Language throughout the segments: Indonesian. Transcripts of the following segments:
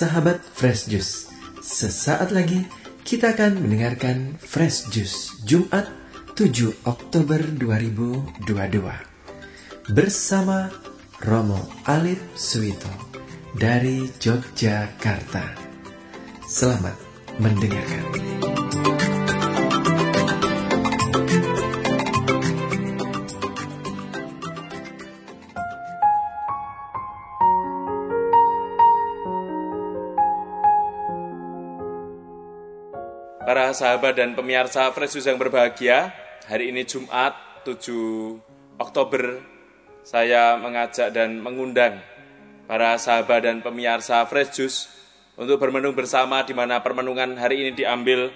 Sahabat Fresh Juice, sesaat lagi kita akan mendengarkan Fresh Juice Jumat 7 Oktober 2022 bersama Romo Alif Suito dari Yogyakarta. Selamat mendengarkan. Sahabat dan pemirsa Fresh Juice yang berbahagia, hari ini Jumat 7 Oktober saya mengajak dan mengundang para sahabat dan pemirsa Fresh Juice untuk bermenung bersama di mana permenungan hari ini diambil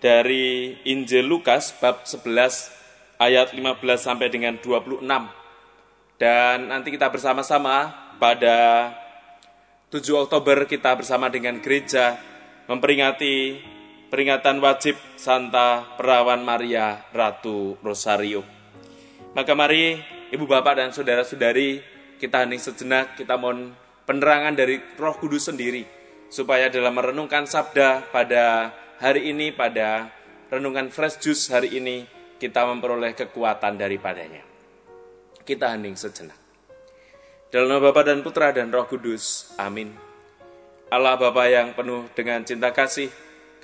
dari Injil Lukas bab 11 ayat 15 sampai dengan 26. Dan nanti kita bersama-sama pada 7 Oktober kita bersama dengan gereja memperingati peringatan wajib Santa Perawan Maria Ratu Rosario. Maka mari Ibu Bapak dan Saudara-saudari kita hening sejenak, kita mohon penerangan dari roh kudus sendiri. Supaya dalam merenungkan sabda pada hari ini, pada renungan fresh juice hari ini, kita memperoleh kekuatan daripadanya. Kita hening sejenak. Dalam nama Bapa dan Putra dan Roh Kudus. Amin. Allah Bapa yang penuh dengan cinta kasih,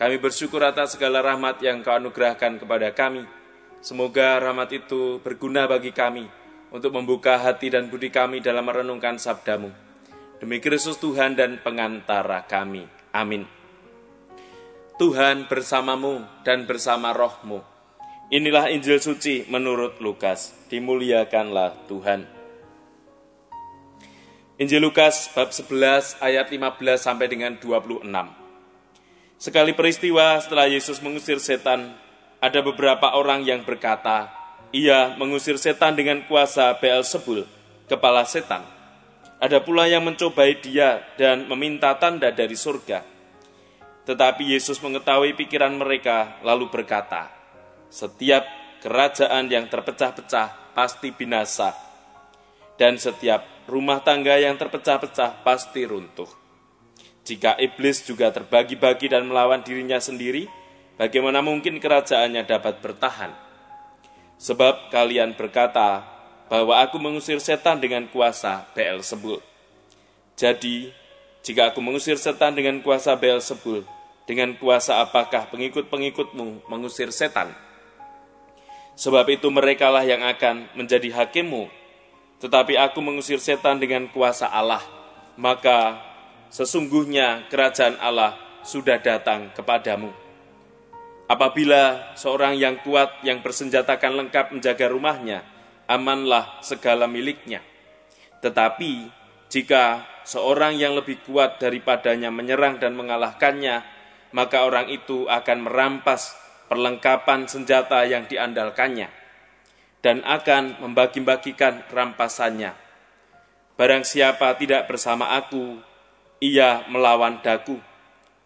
kami bersyukur atas segala rahmat yang kau anugerahkan kepada kami. Semoga rahmat itu berguna bagi kami untuk membuka hati dan budi kami dalam merenungkan sabdamu. Demi Kristus Tuhan dan pengantara kami. Amin. Tuhan bersamamu dan bersama rohmu. Inilah Injil suci menurut Lukas. Dimuliakanlah Tuhan. Injil Lukas bab 11 ayat 15 sampai dengan 26. Sekali peristiwa setelah Yesus mengusir setan, ada beberapa orang yang berkata, ia mengusir setan dengan kuasa Beelzebul, kepala setan. Ada pula yang mencobai dia dan meminta tanda dari surga. Tetapi Yesus mengetahui pikiran mereka lalu berkata, setiap kerajaan yang terpecah-pecah pasti binasa, dan setiap rumah tangga yang terpecah-pecah pasti runtuh. Jika iblis juga terbagi-bagi dan melawan dirinya sendiri, bagaimana mungkin kerajaannya dapat bertahan? Sebab kalian berkata bahwa aku mengusir setan dengan kuasa Beelzebul. Jadi, jika aku mengusir setan dengan kuasa Beelzebul, dengan kuasa apakah pengikut-pengikutmu mengusir setan? Sebab itu merekalah yang akan menjadi hakimmu. Tetapi aku mengusir setan dengan kuasa Allah, maka sesungguhnya kerajaan Allah sudah datang kepadamu. Apabila seorang yang kuat yang bersenjatakan lengkap menjaga rumahnya, amanlah segala miliknya. Tetapi jika seorang yang lebih kuat daripadanya menyerang dan mengalahkannya, maka orang itu akan merampas perlengkapan senjata yang diandalkannya dan akan membagi-bagikan rampasannya. Barang siapa tidak bersama aku, ia melawan daku.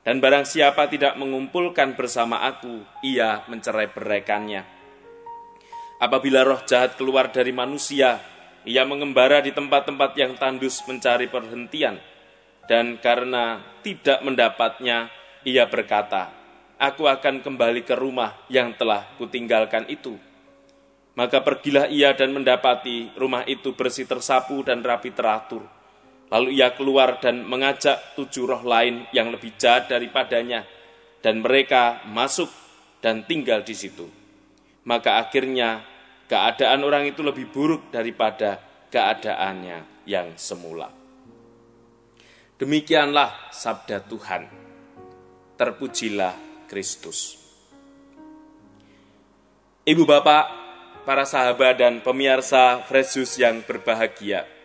Dan barang siapa tidak mengumpulkan bersama aku, ia mencerai beraikannya. Apabila roh jahat keluar dari manusia, ia mengembara di tempat-tempat yang tandus mencari perhentian. Dan karena tidak mendapatnya, ia berkata, Aku akan kembali ke rumah yang telah kutinggalkan itu. Maka pergilah ia dan mendapati rumah itu bersih tersapu dan rapi teratur Lalu ia keluar dan mengajak tujuh roh lain yang lebih jahat daripadanya, dan mereka masuk dan tinggal di situ. Maka akhirnya keadaan orang itu lebih buruk daripada keadaannya yang semula. Demikianlah sabda Tuhan. Terpujilah Kristus. Ibu bapak, para sahabat dan pemirsa Fresus yang berbahagia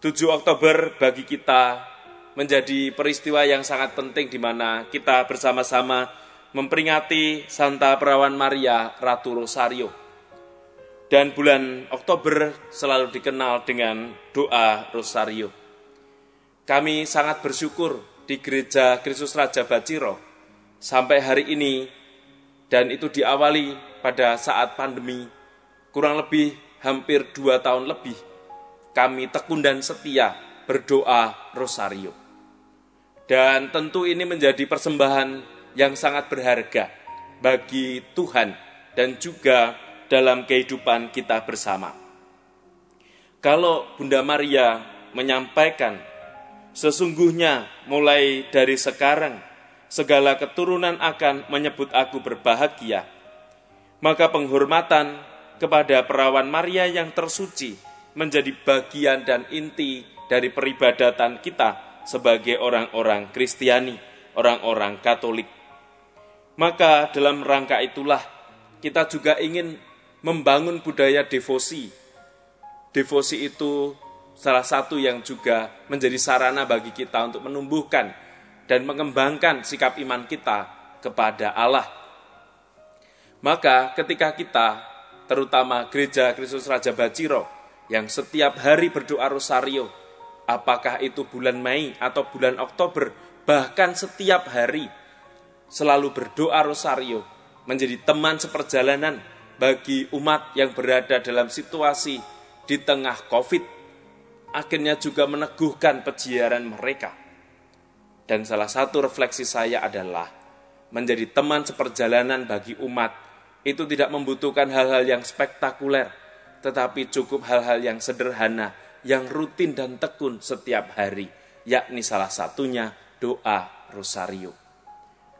7 Oktober bagi kita menjadi peristiwa yang sangat penting di mana kita bersama-sama memperingati Santa Perawan Maria Ratu Rosario. Dan bulan Oktober selalu dikenal dengan doa Rosario. Kami sangat bersyukur di Gereja Kristus Raja Baciro sampai hari ini dan itu diawali pada saat pandemi kurang lebih hampir dua tahun lebih kami tekun dan setia berdoa rosario. Dan tentu ini menjadi persembahan yang sangat berharga bagi Tuhan dan juga dalam kehidupan kita bersama. Kalau Bunda Maria menyampaikan, sesungguhnya mulai dari sekarang segala keturunan akan menyebut aku berbahagia, maka penghormatan kepada perawan Maria yang tersuci menjadi bagian dan inti dari peribadatan kita sebagai orang-orang Kristiani, orang-orang Katolik. Maka dalam rangka itulah kita juga ingin membangun budaya devosi. Devosi itu salah satu yang juga menjadi sarana bagi kita untuk menumbuhkan dan mengembangkan sikap iman kita kepada Allah. Maka ketika kita, terutama gereja Kristus Raja Baciro, yang setiap hari berdoa rosario, apakah itu bulan Mei atau bulan Oktober, bahkan setiap hari selalu berdoa rosario, menjadi teman seperjalanan bagi umat yang berada dalam situasi di tengah COVID, akhirnya juga meneguhkan pejiaran mereka. Dan salah satu refleksi saya adalah menjadi teman seperjalanan bagi umat itu tidak membutuhkan hal-hal yang spektakuler, tetapi cukup hal-hal yang sederhana, yang rutin dan tekun setiap hari, yakni salah satunya doa rosario.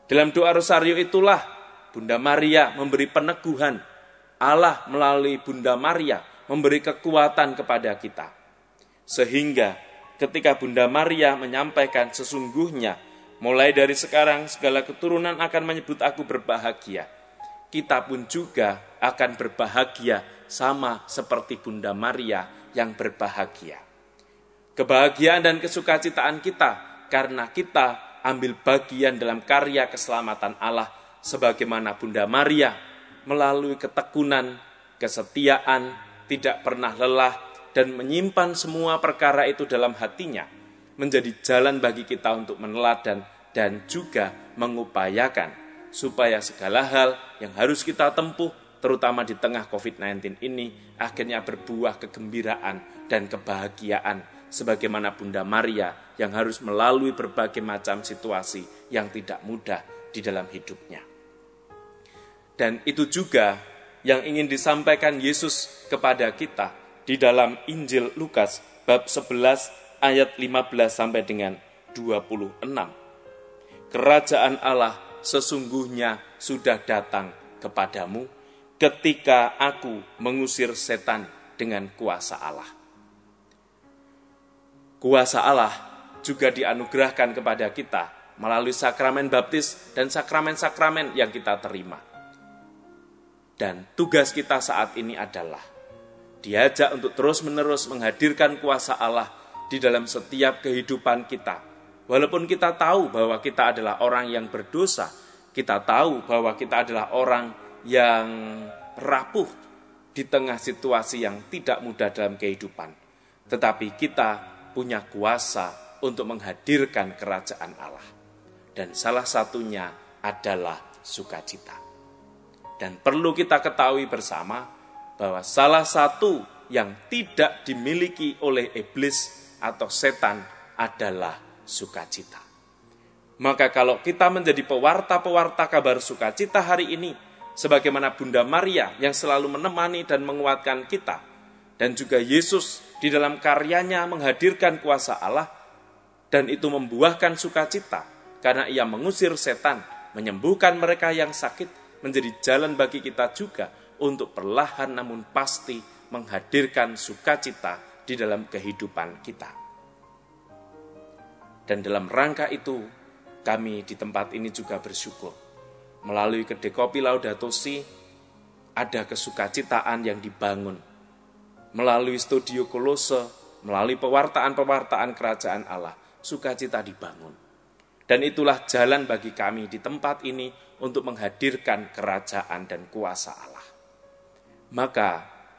Dalam doa rosario itulah Bunda Maria memberi peneguhan Allah melalui Bunda Maria memberi kekuatan kepada kita. Sehingga ketika Bunda Maria menyampaikan sesungguhnya, mulai dari sekarang segala keturunan akan menyebut aku berbahagia. Kita pun juga akan berbahagia sama seperti Bunda Maria yang berbahagia. Kebahagiaan dan kesukacitaan kita karena kita ambil bagian dalam karya keselamatan Allah sebagaimana Bunda Maria melalui ketekunan, kesetiaan, tidak pernah lelah, dan menyimpan semua perkara itu dalam hatinya, menjadi jalan bagi kita untuk meneladan dan juga mengupayakan supaya segala hal yang harus kita tempuh, terutama di tengah COVID-19 ini, akhirnya berbuah kegembiraan dan kebahagiaan, sebagaimana Bunda Maria yang harus melalui berbagai macam situasi yang tidak mudah di dalam hidupnya. Dan itu juga yang ingin disampaikan Yesus kepada kita di dalam Injil Lukas bab 11 ayat 15 sampai dengan 26. Kerajaan Allah sesungguhnya sudah datang kepadamu ketika aku mengusir setan dengan kuasa Allah. Kuasa Allah juga dianugerahkan kepada kita melalui sakramen baptis dan sakramen-sakramen yang kita terima dan tugas kita saat ini adalah diajak untuk terus-menerus menghadirkan kuasa Allah di dalam setiap kehidupan kita. Walaupun kita tahu bahwa kita adalah orang yang berdosa, kita tahu bahwa kita adalah orang yang rapuh di tengah situasi yang tidak mudah dalam kehidupan. Tetapi kita punya kuasa untuk menghadirkan kerajaan Allah. Dan salah satunya adalah sukacita. Dan perlu kita ketahui bersama bahwa salah satu yang tidak dimiliki oleh iblis atau setan adalah sukacita. Maka kalau kita menjadi pewarta-pewarta kabar sukacita hari ini, sebagaimana Bunda Maria yang selalu menemani dan menguatkan kita, dan juga Yesus di dalam karyanya menghadirkan kuasa Allah, dan itu membuahkan sukacita, karena ia mengusir setan, menyembuhkan mereka yang sakit, menjadi jalan bagi kita juga untuk perlahan namun pasti menghadirkan sukacita di dalam kehidupan kita. Dan dalam rangka itu, kami di tempat ini juga bersyukur. Melalui kedai kopi Laudato Si, ada kesukacitaan yang dibangun. Melalui studio Kolose, melalui pewartaan-pewartaan kerajaan Allah, sukacita dibangun. Dan itulah jalan bagi kami di tempat ini untuk menghadirkan kerajaan dan kuasa Allah. Maka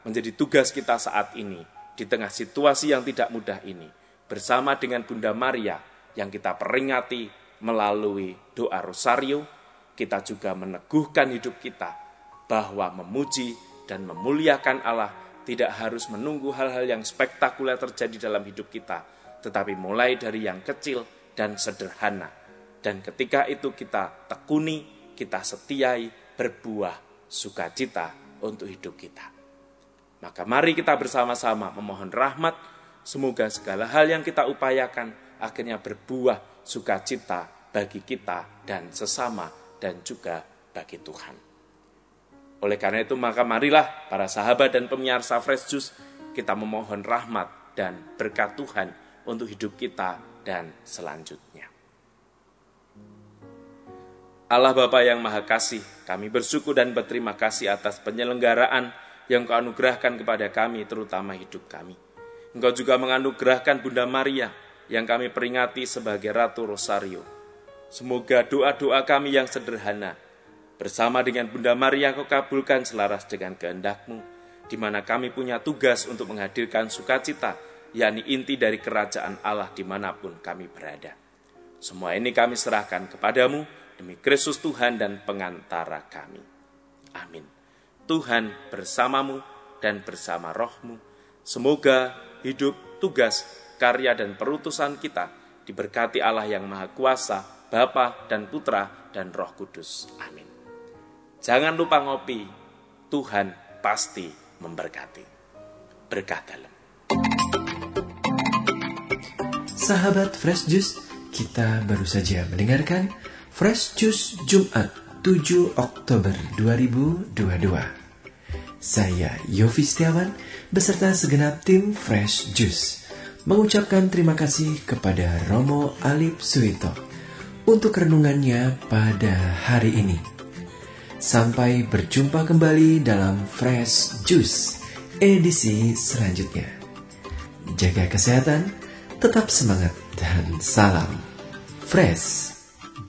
menjadi tugas kita saat ini di tengah situasi yang tidak mudah ini bersama dengan Bunda Maria yang kita peringati melalui doa rosario, kita juga meneguhkan hidup kita bahwa memuji dan memuliakan Allah tidak harus menunggu hal-hal yang spektakuler terjadi dalam hidup kita, tetapi mulai dari yang kecil dan sederhana. Dan ketika itu kita tekuni, kita setiai, berbuah sukacita untuk hidup kita. Maka mari kita bersama-sama memohon rahmat, semoga segala hal yang kita upayakan akhirnya berbuah sukacita bagi kita dan sesama dan juga bagi Tuhan. Oleh karena itu maka marilah para sahabat dan pemirsa Fresh Juice kita memohon rahmat dan berkat Tuhan untuk hidup kita dan selanjutnya. Allah Bapa yang Maha Kasih, kami bersyukur dan berterima kasih atas penyelenggaraan yang kau anugerahkan kepada kami, terutama hidup kami. Engkau juga menganugerahkan Bunda Maria yang kami peringati sebagai Ratu Rosario. Semoga doa-doa kami yang sederhana, bersama dengan Bunda Maria kau kabulkan selaras dengan kehendakmu, di mana kami punya tugas untuk menghadirkan sukacita, yakni inti dari kerajaan Allah di mana pun kami berada. Semua ini kami serahkan kepadamu, demi Kristus Tuhan dan pengantara kami. Amin. Tuhan bersamamu dan bersama rohmu. Semoga hidup, tugas, karya, dan perutusan kita diberkati Allah yang Maha Kuasa, Bapa dan Putra dan Roh Kudus. Amin. Jangan lupa ngopi, Tuhan pasti memberkati. Berkah dalam. Sahabat Fresh Juice, kita baru saja mendengarkan Fresh Juice Jumat 7 Oktober 2022. Saya Yofi Setiawan beserta segenap tim Fresh Juice mengucapkan terima kasih kepada Romo Alip Suito untuk renungannya pada hari ini. Sampai berjumpa kembali dalam Fresh Juice edisi selanjutnya. Jaga kesehatan, tetap semangat, dan salam Fresh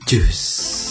Juice.